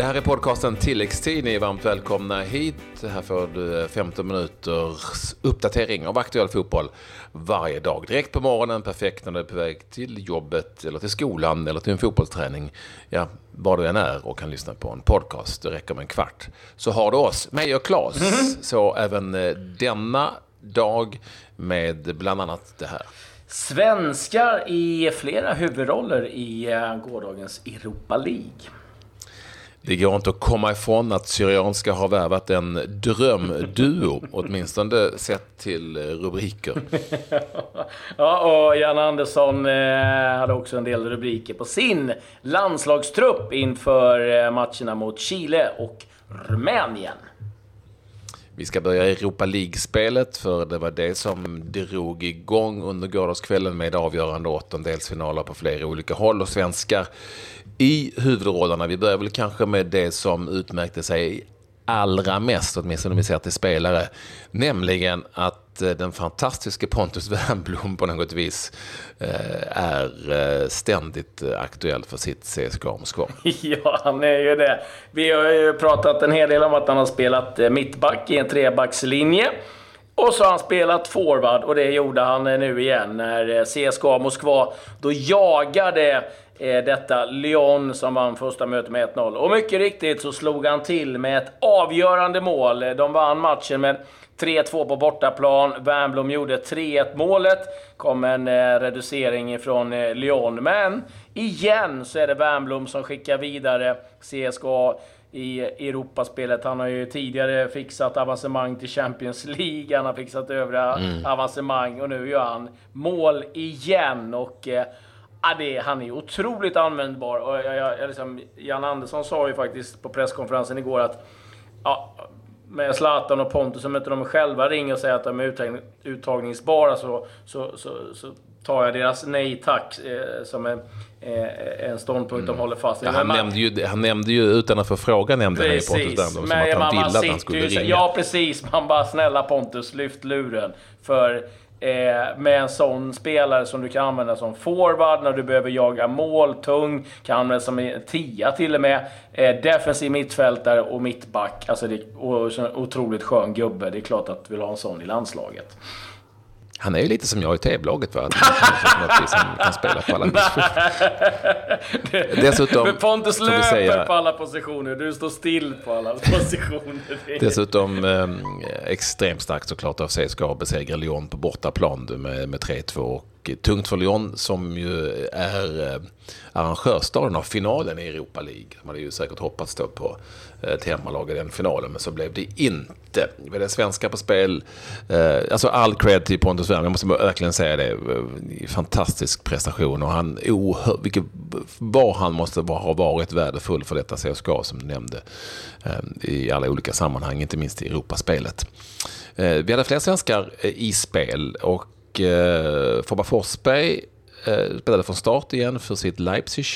Det här är podcasten Tilläggstid. Ni är varmt välkomna hit. Här får du 15 minuters uppdatering av aktuell fotboll varje dag. Direkt på morgonen, perfekt när du är på väg till jobbet eller till skolan eller till en fotbollsträning. Ja, var du än är och kan lyssna på en podcast. Det räcker med en kvart. Så har du oss, mig och Claes. Så även eh, denna dag med bland annat det här. Svenskar i flera huvudroller i eh, gårdagens Europa League. Det går inte att komma ifrån att Syrianska har värvat en drömduo, åtminstone sett till eh, rubriker. ja, och Jan Andersson eh, hade också en del rubriker på sin landslagstrupp inför eh, matcherna mot Chile och Rumänien. Vi ska börja Europa League-spelet för det var det som drog igång under gårdagskvällen med avgörande åttondelsfinaler på flera olika håll och svenskar i huvudrollerna. Vi börjar väl kanske med det som utmärkte sig allra mest, åtminstone om vi ser till spelare, nämligen att eh, den fantastiske Pontus Wernbloom på något vis eh, är eh, ständigt aktuell för sitt CSKA Moskva. Ja, han är ju det. Vi har ju pratat en hel del om att han har spelat mittback i en trebackslinje. Och så har han spelat forward och det gjorde han nu igen när CSKA Moskva då jagade detta Lyon som vann första mötet med 1-0. Och mycket riktigt så slog han till med ett avgörande mål. De vann matchen med 3-2 på bortaplan. Wernbloom gjorde 3-1 målet. kom en eh, reducering från eh, Lyon. Men igen så är det Wernbloom som skickar vidare CSKA i Europaspelet. Han har ju tidigare fixat avancemang till Champions League, han har fixat övriga mm. avancemang och nu gör han mål igen. Och eh, Ja, det, han är otroligt användbar. Och jag, jag, jag liksom, Jan Andersson sa ju faktiskt på presskonferensen igår att ja, med Zlatan och Pontus, om inte de själva ringer och säger att de är uttagningsbara så, så, så, så tar jag deras nej tack eh, som en, eh, en ståndpunkt mm. de håller fast vid. Ja, han, man, nämnde ju, han nämnde ju, utan att få fråga, nämnde precis, han ju Pontus Wernbloom som att han ville att han skulle ringa. Ja, precis. Man bara, snälla Pontus, lyft luren. För Eh, med en sån spelare som du kan använda som forward när du behöver jaga mål, tung, kan använda som tia till och med. Eh, defensiv mittfältare och mittback. Alltså det, och, otroligt skön gubbe. Det är klart att du vill ha en sån i landslaget. Han är ju lite som jag i va? Han kan spela på alla positioner. Dessutom, Pontus löper säga, på alla positioner, du står still på alla positioner. Dessutom eh, extremt starkt såklart av CSKA att besegra Lyon på bortaplan med, med 3-2 tungt för Lyon som ju är eh, arrangörsstaden av finalen i Europa League. Man hade ju säkert hoppats då på eh, ett hemmalag i den finalen, men så blev det inte. Det är svenska på spel. Eh, alltså all cred till Pontus Wernbloom, jag måste verkligen säga det. Fantastisk prestation och han, oh, vilket, var han måste ha varit värdefull för detta CSKA som du nämnde i alla olika sammanhang, inte minst i Europaspelet. Vi hade fler svenskar i spel och och eh, Fobba Forsberg eh, spelade från start igen för sitt Leipzig.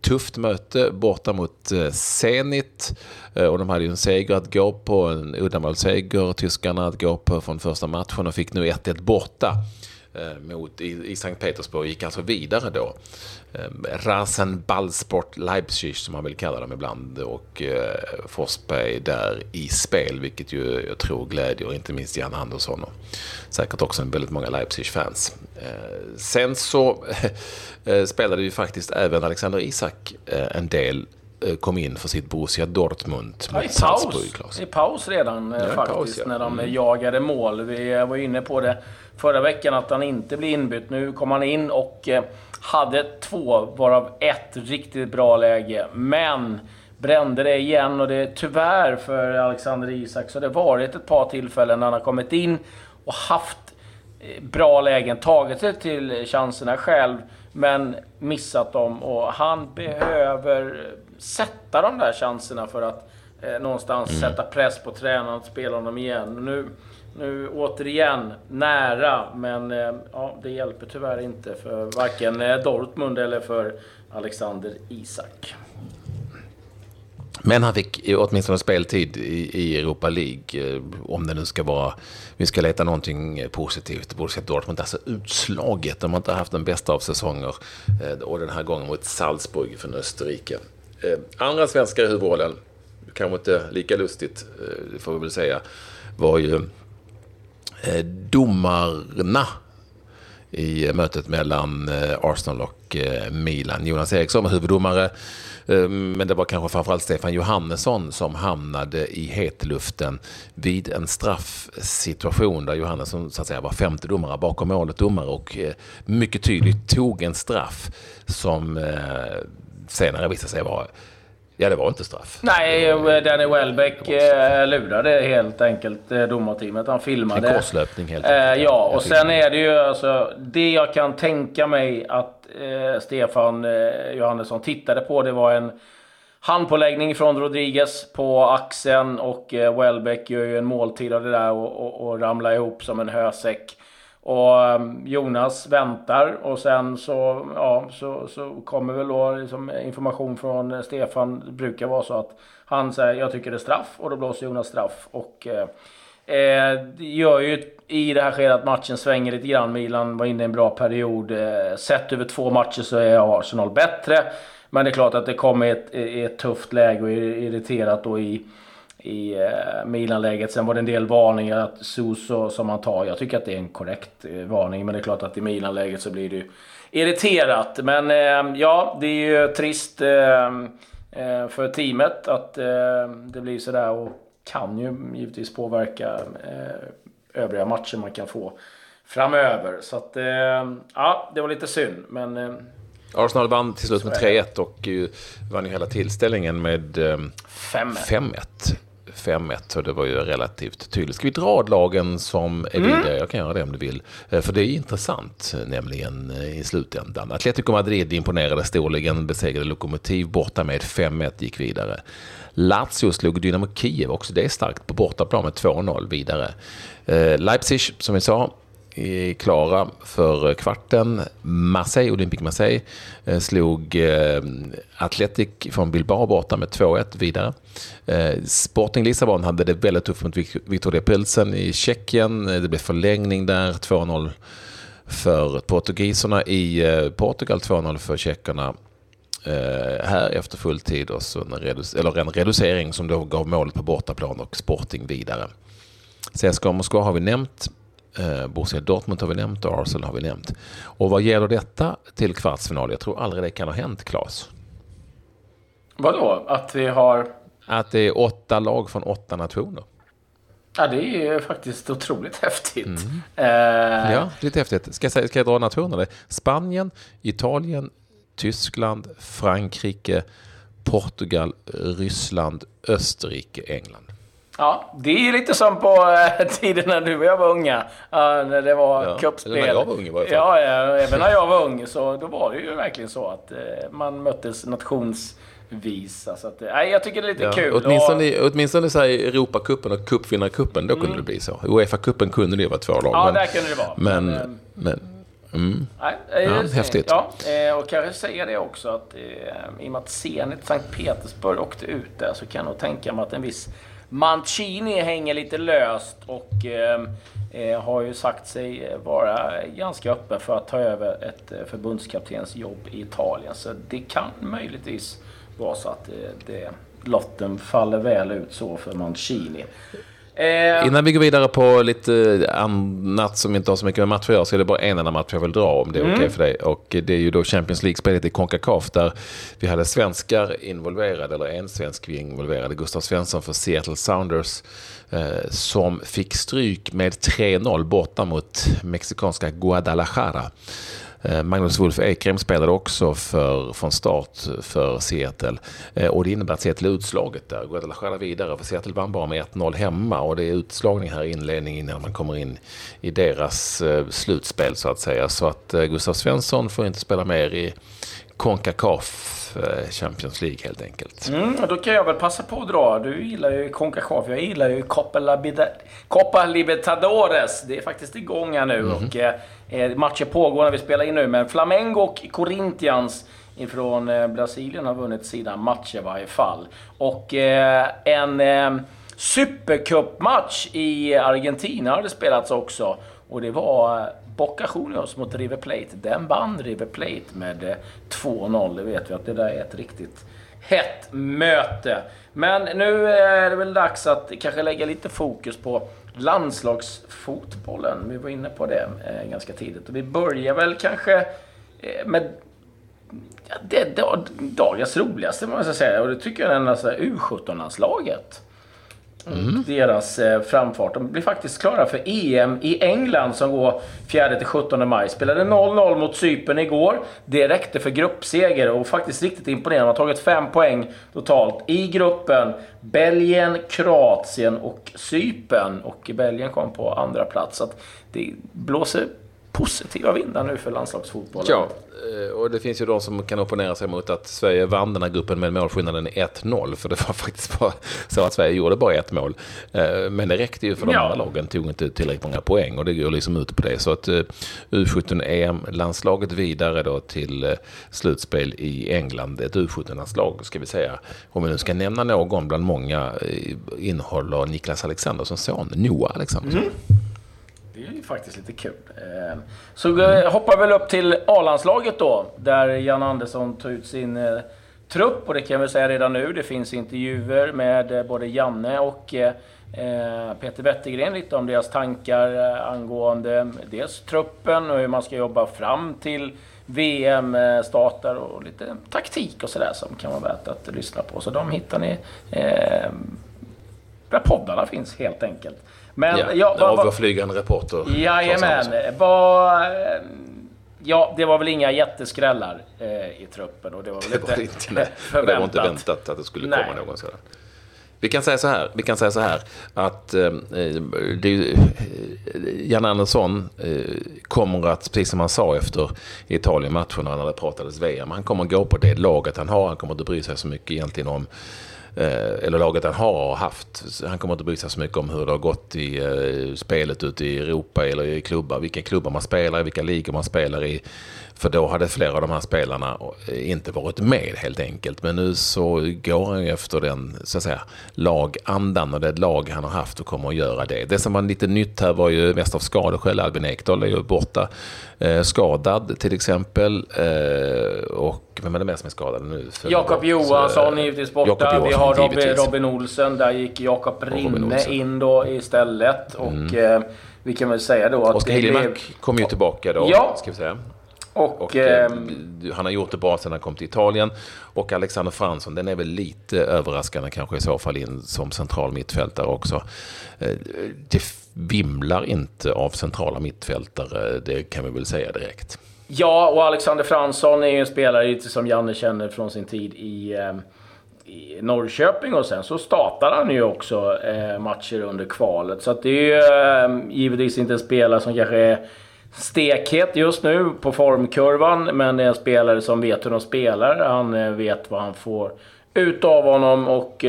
Tufft möte borta mot eh, Zenit. Eh, och de hade ju en seger att gå på, en uddamålsseger, tyskarna att gå på från första matchen och fick nu 1-1 borta. Eh, mot, i, i Sankt Petersburg gick alltså vidare då. Eh, Rasen Ballsport Leipzig som man vill kalla dem ibland och eh, Forsberg där i spel vilket ju jag tror glädjer inte minst Jan Andersson och säkert också en väldigt många Leipzig-fans. Eh, sen så eh, spelade ju faktiskt även Alexander Isak eh, en del kom in för sitt Borussia Dortmund mot ja, i paus, I paus redan ja, faktiskt, paus, ja. när de mm. jagade mål. Vi var inne på det förra veckan att han inte blir inbytt. Nu kom han in och eh, hade två, varav ett riktigt bra läge. Men brände det igen och det är tyvärr för Alexander Isak så det har varit ett par tillfällen när han har kommit in och haft eh, bra lägen, tagit sig till chanserna själv, men missat dem. Och han behöver sätta de där chanserna för att eh, någonstans mm. sätta press på tränaren att spela honom igen. Nu nu återigen nära, men eh, ja, det hjälper tyvärr inte för varken eh, Dortmund eller för Alexander Isak. Men han fick åtminstone speltid i, Europa League, eh, om det nu ska vara... Vi ska leta någonting eh, positivt. Borussia Dortmund, alltså utslaget. De har inte haft den bästa av säsonger. Eh, och den här gången mot Salzburg från Österrike. Andra svenskar i huvudrollen, kanske inte lika lustigt, det får vi väl säga, var ju domarna i eh, mötet mellan eh, Arsenal och eh, Milan. Jonas Eriksson var huvuddomare, men det var kanske framförallt Stefan Johannesson som hamnade i hetluften vid en straffsituation där Johannesson så att säga var femte domare bakom målet domare och mycket tydligt tog en straff som senare visade sig vara Ja, det var inte straff. Nej, Danny Welbeck eh, lurade helt enkelt eh, domarteamet. Han filmade. En korslöpning helt enkelt. Eh, ja, och sen är det ju alltså... Det jag kan tänka mig att eh, Stefan eh, Johannesson tittade på, det var en handpåläggning från Rodriguez på axeln och eh, Welbeck gör ju en måltid av det där och, och, och ramlar ihop som en hösäck. Och ehm, Jonas väntar och sen så, ja, så, så kommer väl då liksom information från Stefan. Det brukar vara så att han säger jag tycker det är straff och då blåser Jonas straff. Och eh, eh det gör ju i det här skedet att matchen svänger lite grann. Milan var inne i en bra period. Eh, sett över två matcher så är Arsenal bättre. Men det är klart att det kommer ett, ett tufft läge och är irriterat då i i eh, Milan-läget. Sen var det en del varningar att Suso som han tar, jag tycker att det är en korrekt eh, varning. Men det är klart att i Milan-läget så blir det ju irriterat. Men eh, ja, det är ju trist för teamet att det blir sådär och kan ju givetvis påverka övriga matcher man kan få framöver. Så att, ja, det var lite synd. Men Arsenal vann till slut med 3-1 och vann ju hela tillställningen med 5-1. 5-1, så det var ju relativt tydligt. Ska vi dra lagen som är vidare? Mm. Jag kan göra det om du vill. Eh, för det är intressant, eh, nämligen eh, i slutändan. Atletico Madrid imponerade storligen, besegrade Lokomotiv borta med 5-1, gick vidare. Lazio slog Dynamo Kiev, också det är starkt, på bortaplan med 2-0 vidare. Leipzig, som vi sa, är klara för kvarten. Marseille, Olympique Marseille, eh, slog eh, Athletic från Bilbao borta med 2-1 vidare. Eh, Sporting Lissabon hade det väldigt tufft mot Victoria Pilsen i Tjeckien. Det blev förlängning där, 2-0 för portugiserna i Portugal, 2-0 för tjeckerna. här efter full tid och så en, redu eller en reducering som då gav målet på bortaplan och Sporting vidare. CSKA Moskva har vi nämnt. Eh, Borussia Dortmund har vi nämnt och Arsenal har vi nämnt. Och vad gäller detta till kvartsfinal? Jag tror aldrig det kan ha hänt, Claes. Vadå? Att vi har... Att det är åtta lag från åtta nationer. Ja, det är ju faktiskt otroligt häftigt. Mm. Eh... Ja, lite häftigt. Ska jag, säga, ska jag dra nationerna? Spanien, Italien, Tyskland, Frankrike, Portugal, Ryssland, Österrike, England. Ja, det är lite som på äh, tiden när du och jag var unga. Äh, när det var ja, cupspel. när jag var ung i varje fall. Ja, ja, även när jag var ung så då var det ju verkligen så att äh, man möttes nationsvis. Alltså att, äh, jag tycker det är lite ja, kul. Åtminstone, och... åtminstone så här Europacupen och cupvinnarcupen, då kunde mm. det bli så. Uefa-cupen kunde det vara två lag. Ja, men, där kunde det vara. Men, men, men Mm. Nej, ja, häftigt. Ja, och kanske säga det också att i och med att Zenit Sankt Petersburg åkte ut där så kan jag nog tänka mig att en viss Mancini hänger lite löst och eh, eh, har ju sagt sig vara ganska öppen för att ta över ett eh, förbundskaptens jobb i Italien. Så det kan möjligtvis vara så att det, det lotten faller väl ut så för Mancini. Eh, Innan vi går vidare på lite annat som inte har så mycket med matcher att göra så är det bara en enda match jag vill dra om det är mm. okej okay för dig. Och det är ju då Champions League-spelet i Concacaf där vi hade svenskar involverade, eller en svensk vi involverade, Gustav Svensson för Seattle Sounders eh, som fick stryk med 3-0 borta mot mexikanska Guadalajara. Eh, Magnus Wolf Ekrem spelade också för, från start för Seattle. Eh, och det innebär att Seattle är utslaget där. Guadalajara vidare, för Seattle vann bara med 1-0 hemma. Och det är utslagning här i inledningen innan man kommer in i deras eh, slutspel så att säga. Så att Gustav Svensson får inte spela mer i Concacaf Champions League helt enkelt. Mm, då kan jag väl passa på att dra. Du gillar ju Concacaf. Jag gillar ju Copa Libertadores. Det är faktiskt igång här nu. Mm. Och, eh, matcher pågår när vi spelar in nu. Men Flamengo och Corinthians ifrån eh, Brasilien har vunnit sina matcher i varje fall. Och eh, en eh, supercupmatch i Argentina har det spelats också. Och det var eh, Boca Juniors mot River Plate. Den vann River Plate med eh, 2-0. Det vet vi att det där är ett riktigt hett möte. Men nu eh, är det väl dags att kanske lägga lite fokus på landslagsfotbollen. Vi var inne på det eh, ganska tidigt. Och vi börjar väl kanske med ja, det, det, dagens roligaste, måste jag säga. Och det tycker jag är U17-landslaget. Mm. Deras eh, framfart. De blir faktiskt klara för EM i England som går 4-17 maj. Spelade 0-0 mot Cypern igår. Det räckte för gruppseger och faktiskt riktigt imponerande. De har tagit fem poäng totalt i gruppen. Belgien, Kroatien och Cypern. Och Belgien kom på andra plats. Så det blåser positiva vindar nu för landslagsfotbollen. Ja, eh, och det finns ju de som kan opponera sig mot att Sverige vann den här gruppen med målskillnaden 1-0. För det var faktiskt bara så att Sverige gjorde bara ett mål. Eh, men det räckte ju för de ja. andra lagen, tog inte tillräckligt många poäng och det går liksom ut på det. Så att eh, U17-EM-landslaget vidare då till slutspel i England. Ett U17-landslag ska vi säga. Om vi nu ska nämna någon bland många innehåller Niklas Alexanderssons son, Noah Alexandersson. Mm. Det är ju faktiskt lite kul. Ehm, så eh, vi hoppar vi väl upp till A-landslaget då, där Jan Andersson tar ut sin eh, trupp. Och det kan vi säga redan nu, det finns intervjuer med eh, både Janne och Peter Wettergren lite om deras tankar angående dels truppen och hur man ska jobba fram till VM startar. och lite taktik och sådär som kan vara värt att lyssna på. Så de hittar ni eh, där poddarna finns helt enkelt. Men, ja, ja, var, var, flygande reporter. Jajamän. Var, ja, det var väl inga jätteskrällar eh, i truppen. Och det var väl det var inte, nej. förväntat. Det var inte väntat att det skulle nej. komma någon sådan. Vi kan säga så här, vi kan säga så här att eh, det, Jan Andersson eh, kommer att, precis som han sa efter Italien-matcherna när det pratades VM, han kommer att gå på det laget han har. Han kommer inte bry sig så mycket egentligen om Eh, Eh, eller laget han har haft. Han kommer inte bry sig så mycket om hur det har gått i eh, spelet ute i Europa eller i klubbar. Vilka klubbar man spelar i, vilka ligor man spelar i. För då hade flera av de här spelarna eh, inte varit med helt enkelt. Men nu så går han ju efter den så att säga, lagandan och det lag han har haft och kommer att göra det. Det som var lite nytt här var ju mest av skadeskäl. Albin Ekdal är ju borta. Eh, skadad till exempel. Eh, och vem är det mer som är skadad nu? Jakob Johansson är givetvis borta. Johansson, Vi har Robin, Robin Olsen. Där gick Jakob Rinne in då istället. Och mm. eh, vi kan väl säga då att... Oskar Hiljemark kom ju tillbaka då. Ja. Ska vi säga. Och, och eh, ehm, han har gjort det bra sedan han kom till Italien. Och Alexander Fransson, den är väl lite överraskande kanske i så fall in som central mittfältare också. Eh, det vimlar inte av centrala mittfältare, det kan vi väl säga direkt. Ja, och Alexander Fransson är ju en spelare lite som Janne känner från sin tid i, eh, i Norrköping och sen så startar han ju också eh, matcher under kvalet. Så att det är ju eh, givetvis inte en spelare som kanske är stekhet just nu på formkurvan, men det är en spelare som vet hur de spelar. Han vet vad han får ut av honom och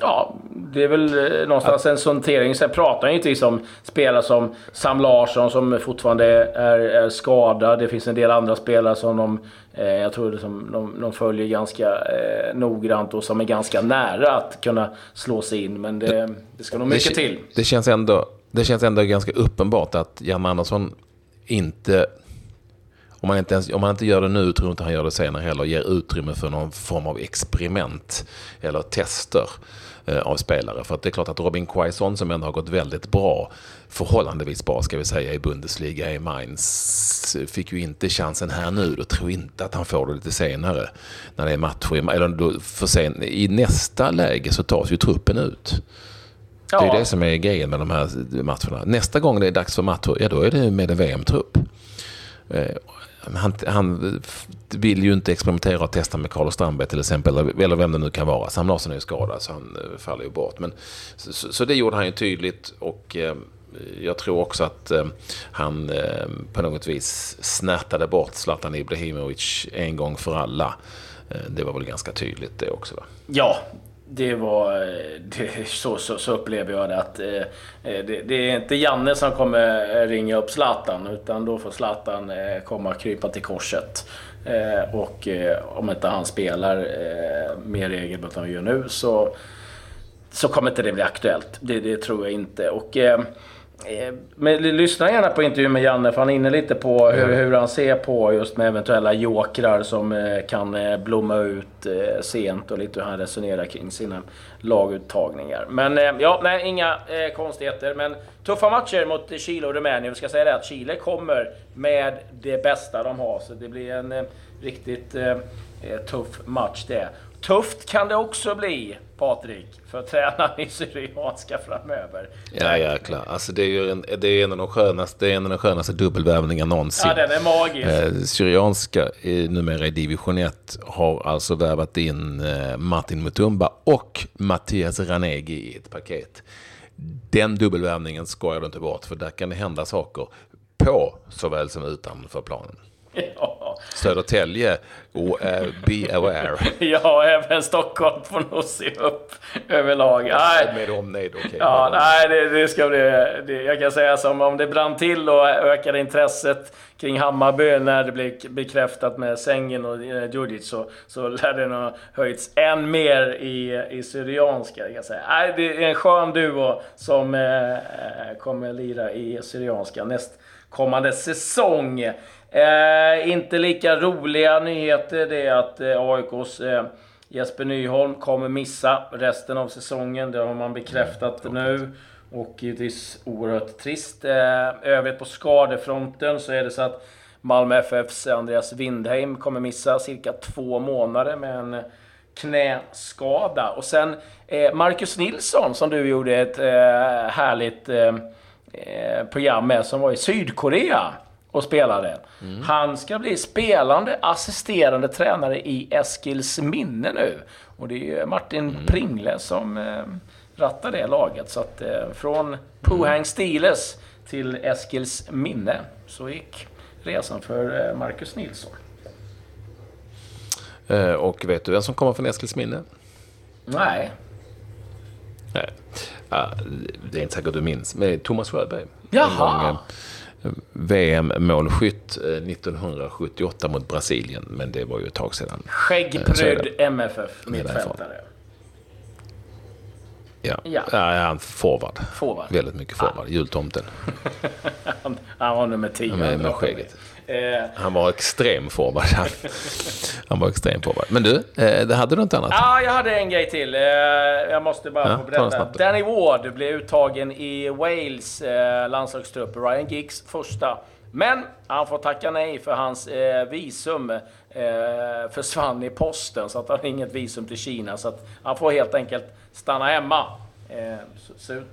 Ja, det är väl eh, någonstans en sortering. Sen pratar han givetvis om spelare som Sam Larsson som fortfarande är, är skadad. Det finns en del andra spelare som de, eh, jag tror det som de, de följer ganska eh, noggrant och som är ganska nära att kunna slå sig in. Men det, det ska nog mycket det, till. Det känns, ändå, det känns ändå ganska uppenbart att Jan Andersson inte om man, inte ens, om man inte gör det nu, tror inte han gör det senare heller, ger utrymme för någon form av experiment eller tester eh, av spelare. För att det är klart att Robin Quaison som ändå har gått väldigt bra, förhållandevis bra ska vi säga, i Bundesliga i Mainz, fick ju inte chansen här nu. Då tror inte att han får det lite senare när det är matcher. Eller då för sen, I nästa läge så tas ju truppen ut. Ja. Det är det som är grejen med de här matcherna. Nästa gång det är dags för matcher, ja då är det med en VM-trupp. Han, han, vill ju inte experimentera och testa med Carlos Strandberg till exempel, eller, vem det nu kan vara. Sam Larsson är ju skadad så han eh, faller ju bort. Men, så, så det gjorde han ju tydligt och eh, jag tror också att eh, han eh, på något vis snärtade bort Zlatan Ibrahimovic en gång för alla. Eh, det var väl ganska tydligt det också va? Ja, det var... Eh, det, så, så, så, upplever jag det att eh, eh, det, det, är inte Janne som kommer ringa upp Zlatan utan då får Zlatan eh, komma och krypa till korset. Eh, och eh, om inte han spelar eh, mer regelbundet än han gör nu så, så kommer inte det bli aktuellt. Det, det tror jag inte. Och, Eh, men lyssna gärna på intervjun med Janne, för han är inne lite på hur, hur han ser på just med eventuella jokrar som eh, kan eh, blomma ut sent och lite hur han resonerar kring sina laguttagningar. Men ja, nej, inga konstigheter. Men tuffa matcher mot Chile och Rumänien. Vi ska säga det att Chile kommer med det bästa de har, så det blir en riktigt tuff match det. Tufft kan det också bli, Patrik, för tränaren i Syrianska framöver. Ja, jäklar. Alltså det är ju en, det är en av de skönaste, en av de skönaste dubbelvärvningarna någonsin. Ja, den är magisk. Eh, Syrianska, numera i division 1, har alltså värvat in eh, Martin Mutumba och Mattias Ranegi i ett paket. Den dubbelvärvningen skojar du inte bort, för där kan det hända saker på såväl som utanför planen. Ja. Södertälje, oh, uh, be aware. ja, även Stockholm får nog se upp överlag. Nej. Med omnejd. Okay. Ja, nej, det, det ska bli... Det, jag kan säga som om det brann till och ökade intresset kring Hammarby när det blev bekräftat med Sängen och eh, Djurdjic så, så lär det nog höjts än mer i, i Syrianska. Jag säga. Nej, det är en skön duo som eh, eh kommer lira i Syrianska nästkommande säsong. Eh, inte lika roliga nyheter det är att eh, AIKs eh, Jesper Nyholm kommer missa resten av säsongen. Det har man bekräftat mm, nu. Och det är oerhört trist. Eh, övrigt på skadefronten så är det så att Malmö FFs Andreas Windheim kommer missa cirka två månader med en knäskada. Och sen eh, Marcus Nilsson som du gjorde ett eh, härligt eh, eh program med som var i Sydkorea och spelade. Mm. Han ska bli spelande assisterande tränare i Eskils minne nu. Och det är Martin mm. Pringle som eh, rattar det laget. Så att eh, från Pohang Stiles till Eskils minne så gick resan för eh, Marcus Nilsson. Eh, och vet du vem som kommer från Eskils minne? Nej. Nej. Uh, det är inte säkert du minns, men Thomas Sjöberg. Jaha! VM-målskytt 1978 eh, mot Brasilien, men det var ju ett tag sedan. Skäggprydd MFF-mittfältare. Ja. ja. ja, han forward. forward. Väldigt mycket forward. Ah. Jultomten. han var nummer 10. Med, med skägget. Eh. Han var extrem forward. Han var extrem forward. Men du, eh, det hade du inte annat? Ja, jag hade en grej till. Eh, jag måste bara ja, få berätta. Danny Ward blev uttagen i Wales landslagstrupp. Ryan Giggs första. Men han får tacka nej för hans visum försvann i posten. Så att han har inget visum till Kina. Så att han får helt enkelt stanna hemma. Eh,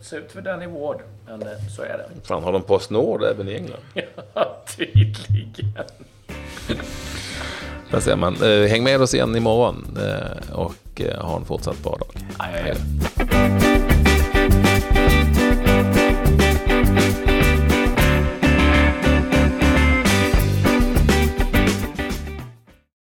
se ut för Danny Ward, men eh, så är det. Fan, har de Postnord även i England? ja, tydligen. Där ser man. Eh, häng med oss igen imorgon och ha en fortsatt bra dag. Aj, aj, aj.